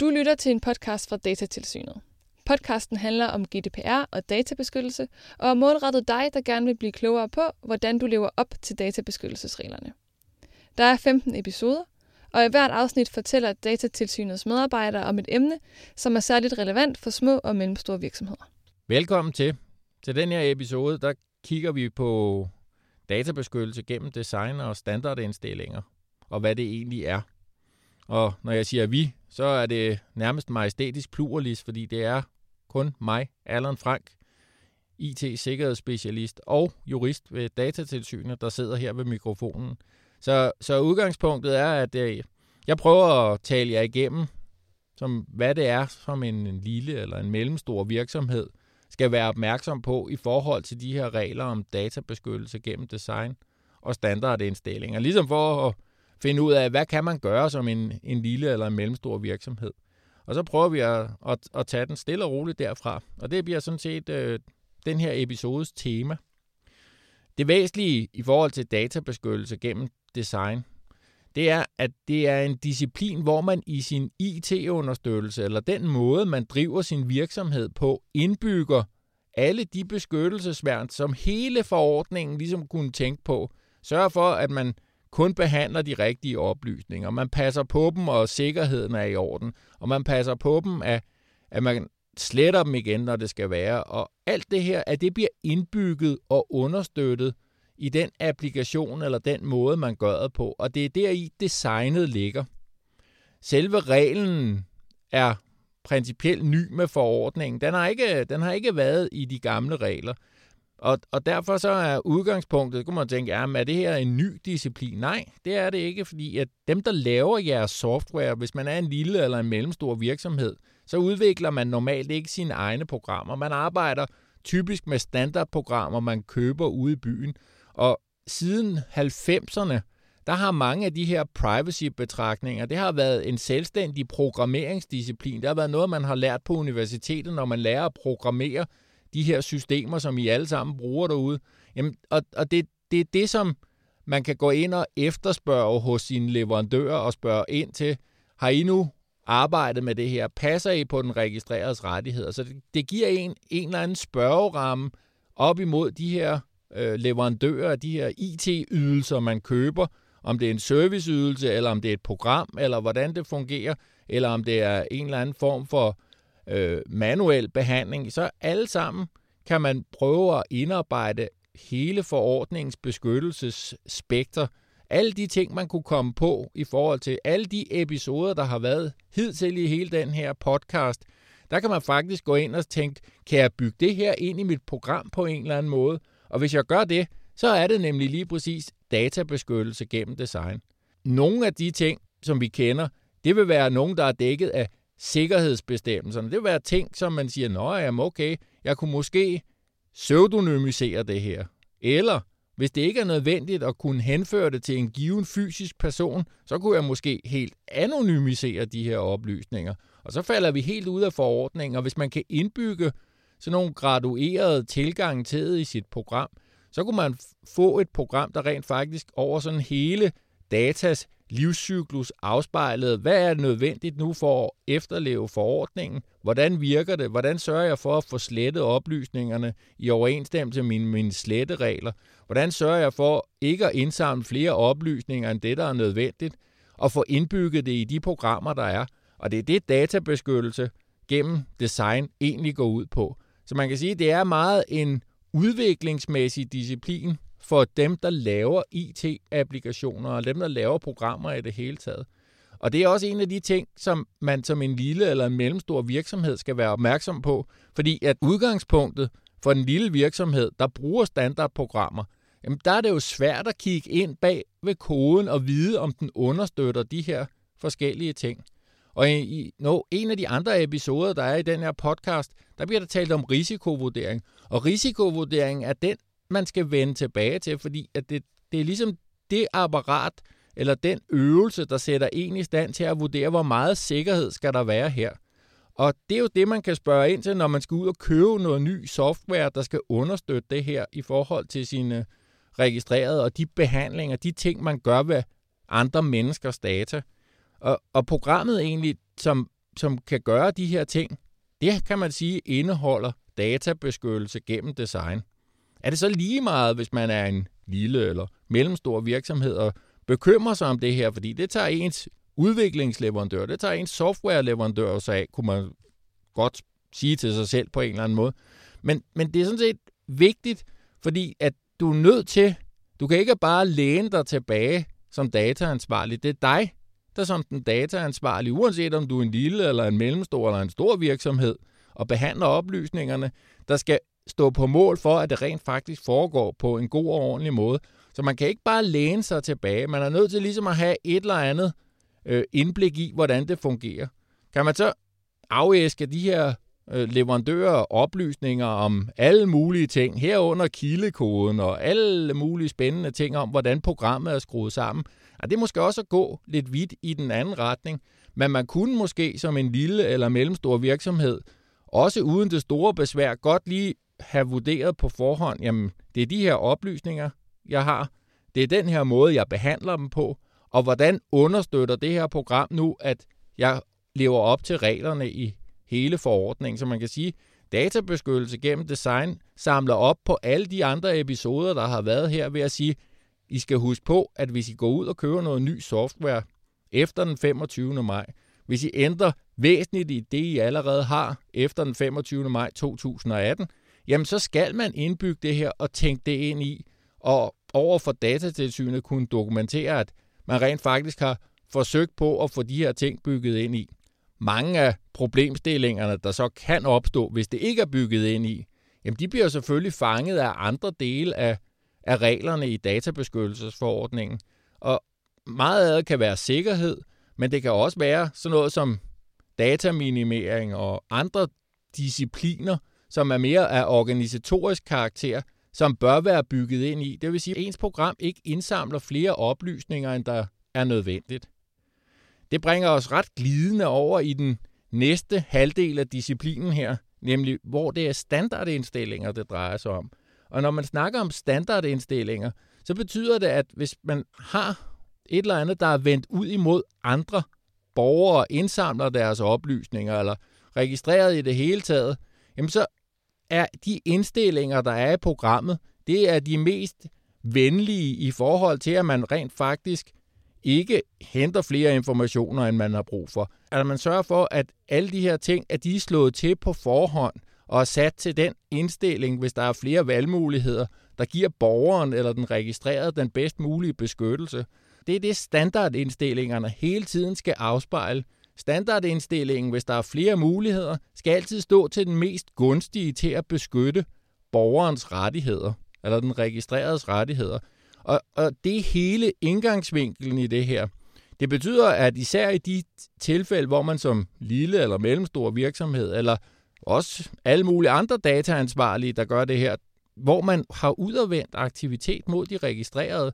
Du lytter til en podcast fra Datatilsynet. Podcasten handler om GDPR og databeskyttelse, og er målrettet dig, der gerne vil blive klogere på, hvordan du lever op til databeskyttelsesreglerne. Der er 15 episoder, og i hvert afsnit fortæller Datatilsynets medarbejdere om et emne, som er særligt relevant for små og mellemstore virksomheder. Velkommen til. Til den her episode, der kigger vi på databeskyttelse gennem design og standardindstillinger, og hvad det egentlig er. Og når jeg siger vi, så er det nærmest majestætisk pluralist, fordi det er kun mig, Allan Frank, IT-sikkerhedsspecialist og jurist ved Datatilsynet, der sidder her ved mikrofonen. Så, så udgangspunktet er, at jeg, jeg prøver at tale jer igennem, som hvad det er, som en, en lille eller en mellemstor virksomhed skal være opmærksom på i forhold til de her regler om databeskyttelse gennem design og standardindstillinger. Ligesom for at finde ud af, hvad kan man gøre som en, en lille eller en mellemstor virksomhed. Og så prøver vi at, at, at tage den stille og roligt derfra. Og det bliver sådan set øh, den her episodes tema. Det væsentlige i forhold til databeskyttelse gennem design, det er, at det er en disciplin, hvor man i sin IT-understøttelse, eller den måde, man driver sin virksomhed på, indbygger alle de beskyttelsesværn, som hele forordningen ligesom kunne tænke på. Sørg for, at man kun behandler de rigtige oplysninger. Man passer på dem, og sikkerheden er i orden. Og man passer på dem, at, at man sletter dem igen, når det skal være. Og alt det her, at det bliver indbygget og understøttet i den applikation eller den måde, man gør det på. Og det er der i designet ligger. Selve reglen er principielt ny med forordningen. Den har ikke, den har ikke været i de gamle regler. Og, og derfor så er udgangspunktet, kunne man tænke, jamen er det her en ny disciplin? Nej, det er det ikke, fordi at dem, der laver jeres software, hvis man er en lille eller en mellemstor virksomhed, så udvikler man normalt ikke sine egne programmer. Man arbejder typisk med standardprogrammer, man køber ude i byen. Og siden 90'erne, der har mange af de her privacy-betragtninger, det har været en selvstændig programmeringsdisciplin. Det har været noget, man har lært på universitetet, når man lærer at programmere de her systemer, som I alle sammen bruger derude. Jamen, og og det, det er det, som man kan gå ind og efterspørge hos sine leverandører og spørge ind til, har I nu arbejdet med det her? Passer I på den registreredes rettigheder? Så det, det giver en en eller anden spørgeramme op imod de her øh, leverandører, de her IT-ydelser, man køber, om det er en serviceydelse, eller om det er et program, eller hvordan det fungerer, eller om det er en eller anden form for øh, manuel behandling, så alle sammen kan man prøve at indarbejde hele forordningens beskyttelsesspekter. Alle de ting, man kunne komme på i forhold til alle de episoder, der har været hidtil i hele den her podcast, der kan man faktisk gå ind og tænke, kan jeg bygge det her ind i mit program på en eller anden måde? Og hvis jeg gør det, så er det nemlig lige præcis databeskyttelse gennem design. Nogle af de ting, som vi kender, det vil være nogen, der er dækket af sikkerhedsbestemmelserne. Det vil være ting, som man siger, nå jamen okay, jeg kunne måske pseudonymisere det her. Eller hvis det ikke er nødvendigt at kunne henføre det til en given fysisk person, så kunne jeg måske helt anonymisere de her oplysninger. Og så falder vi helt ud af forordningen, og hvis man kan indbygge sådan nogle graduerede tilgang til i sit program, så kunne man få et program, der rent faktisk over sådan hele datas livscyklus afspejlet. Hvad er nødvendigt nu for at efterleve forordningen? Hvordan virker det? Hvordan sørger jeg for at få slettet oplysningerne i overensstemmelse med mine, mine sletteregler? Hvordan sørger jeg for ikke at indsamle flere oplysninger end det, der er nødvendigt? Og få indbygget det i de programmer, der er. Og det er det databeskyttelse gennem design egentlig går ud på. Så man kan sige, at det er meget en udviklingsmæssig disciplin, for dem, der laver IT-applikationer og dem, der laver programmer i det hele taget. Og det er også en af de ting, som man som en lille eller en mellemstor virksomhed skal være opmærksom på, fordi at udgangspunktet for en lille virksomhed, der bruger standardprogrammer, jamen der er det jo svært at kigge ind bag ved koden og vide, om den understøtter de her forskellige ting. Og i no, en af de andre episoder, der er i den her podcast, der bliver der talt om risikovurdering. Og risikovurdering er den man skal vende tilbage til, fordi at det, det er ligesom det apparat, eller den øvelse, der sætter en i stand til at vurdere, hvor meget sikkerhed skal der være her. Og det er jo det, man kan spørge ind til, når man skal ud og købe noget ny software, der skal understøtte det her i forhold til sine registrerede og de behandlinger, de ting, man gør ved andre menneskers data. Og, og programmet egentlig, som som kan gøre de her ting, det kan man sige indeholder databeskyttelse gennem design. Er det så lige meget, hvis man er en lille eller mellemstor virksomhed og bekymrer sig om det her, fordi det tager ens udviklingsleverandør, det tager ens softwareleverandør sig af, kunne man godt sige til sig selv på en eller anden måde. Men, men det er sådan set vigtigt, fordi at du er nødt til, du kan ikke bare læne dig tilbage som dataansvarlig. Det er dig, der som den dataansvarlige, uanset om du er en lille eller en mellemstor eller en stor virksomhed, og behandler oplysningerne, der skal stå på mål for, at det rent faktisk foregår på en god og ordentlig måde. Så man kan ikke bare læne sig tilbage. Man er nødt til ligesom at have et eller andet øh, indblik i, hvordan det fungerer. Kan man så afæske de her øh, leverandører oplysninger om alle mulige ting, herunder kildekoden og alle mulige spændende ting om, hvordan programmet er skruet sammen. Og det er måske også at gå lidt vidt i den anden retning, men man kunne måske som en lille eller mellemstor virksomhed, også uden det store besvær, godt lige have vurderet på forhånd, jamen det er de her oplysninger, jeg har, det er den her måde, jeg behandler dem på, og hvordan understøtter det her program nu, at jeg lever op til reglerne i hele forordningen. Så man kan sige, databeskyttelse gennem design samler op på alle de andre episoder, der har været her ved at sige, I skal huske på, at hvis I går ud og køber noget ny software efter den 25. maj, hvis I ændrer væsentligt i det, I allerede har efter den 25. maj 2018, jamen så skal man indbygge det her og tænke det ind i, og over for datatilsynet kunne dokumentere, at man rent faktisk har forsøgt på at få de her ting bygget ind i. Mange af problemstillingerne, der så kan opstå, hvis det ikke er bygget ind i, jamen de bliver selvfølgelig fanget af andre dele af, af reglerne i databeskyttelsesforordningen. Og meget af det kan være sikkerhed, men det kan også være sådan noget som dataminimering og andre discipliner, som er mere af organisatorisk karakter, som bør være bygget ind i. Det vil sige, at ens program ikke indsamler flere oplysninger, end der er nødvendigt. Det bringer os ret glidende over i den næste halvdel af disciplinen her, nemlig hvor det er standardindstillinger, det drejer sig om. Og når man snakker om standardindstillinger, så betyder det, at hvis man har et eller andet, der er vendt ud imod andre borgere, indsamler deres oplysninger eller registreret i det hele taget, jamen så er de indstillinger, der er i programmet, det er de mest venlige i forhold til, at man rent faktisk ikke henter flere informationer, end man har brug for. At man sørger for, at alle de her ting, at de er slået til på forhånd og er sat til den indstilling, hvis der er flere valgmuligheder, der giver borgeren eller den registrerede den bedst mulige beskyttelse. Det er det standardindstillingerne hele tiden skal afspejle. Standardindstillingen, hvis der er flere muligheder, skal altid stå til den mest gunstige til at beskytte borgerens rettigheder, eller den registreredes rettigheder. Og, og det er hele indgangsvinkelen i det her. Det betyder, at især i de tilfælde, hvor man som lille eller mellemstor virksomhed, eller også alle mulige andre dataansvarlige, der gør det her, hvor man har udadvendt aktivitet mod de registrerede,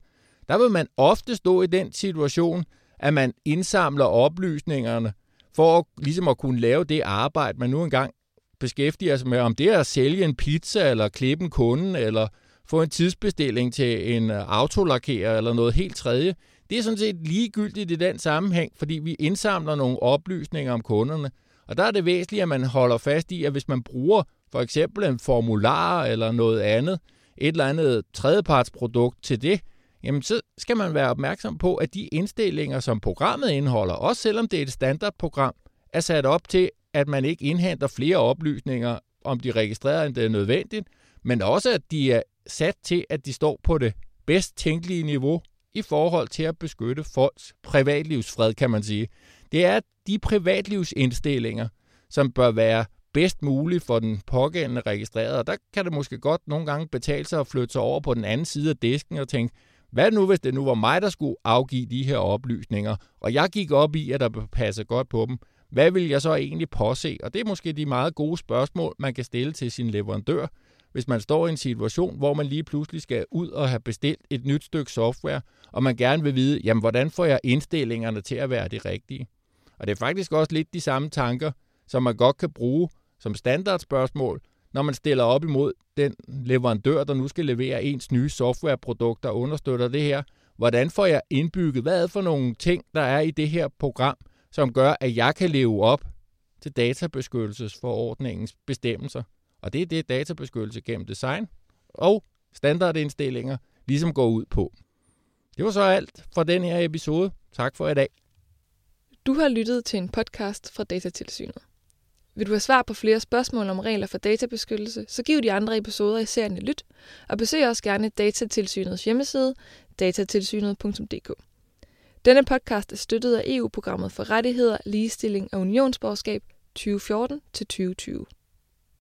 der vil man ofte stå i den situation, at man indsamler oplysningerne for at, ligesom at kunne lave det arbejde, man nu engang beskæftiger sig med, om det er at sælge en pizza, eller klippe en kunde, eller få en tidsbestilling til en øh, autolakerer, eller noget helt tredje. Det er sådan set ligegyldigt i den sammenhæng, fordi vi indsamler nogle oplysninger om kunderne. Og der er det væsentligt, at man holder fast i, at hvis man bruger for eksempel en formular eller noget andet, et eller andet tredjepartsprodukt til det, jamen så skal man være opmærksom på, at de indstillinger, som programmet indeholder, også selvom det er et standardprogram, er sat op til, at man ikke indhenter flere oplysninger om de registrerede, end det er nødvendigt, men også at de er sat til, at de står på det bedst tænkelige niveau i forhold til at beskytte folks privatlivsfred, kan man sige. Det er de privatlivsindstillinger, som bør være bedst muligt for den pågældende registrerede. Og der kan det måske godt nogle gange betale sig at flytte sig over på den anden side af disken og tænke, hvad nu, hvis det nu var mig, der skulle afgive de her oplysninger, og jeg gik op i, at der passe godt på dem? Hvad vil jeg så egentlig påse? Og det er måske de meget gode spørgsmål, man kan stille til sin leverandør, hvis man står i en situation, hvor man lige pludselig skal ud og have bestilt et nyt stykke software, og man gerne vil vide, jamen hvordan får jeg indstillingerne til at være de rigtige? Og det er faktisk også lidt de samme tanker, som man godt kan bruge som standardspørgsmål, når man stiller op imod den leverandør, der nu skal levere ens nye softwareprodukt, der understøtter det her. Hvordan får jeg indbygget, hvad er for nogle ting, der er i det her program, som gør, at jeg kan leve op til databeskyttelsesforordningens bestemmelser. Og det er det databeskyttelse gennem design og standardindstillinger ligesom går ud på. Det var så alt for den her episode. Tak for i dag. Du har lyttet til en podcast fra Datatilsynet. Vil du have svar på flere spørgsmål om regler for databeskyttelse, så giv de andre episoder i serien et lyt, og besøg også gerne Datatilsynets hjemmeside, datatilsynet.dk. Denne podcast er støttet af EU-programmet for rettigheder, ligestilling og unionsborgerskab 2014-2020.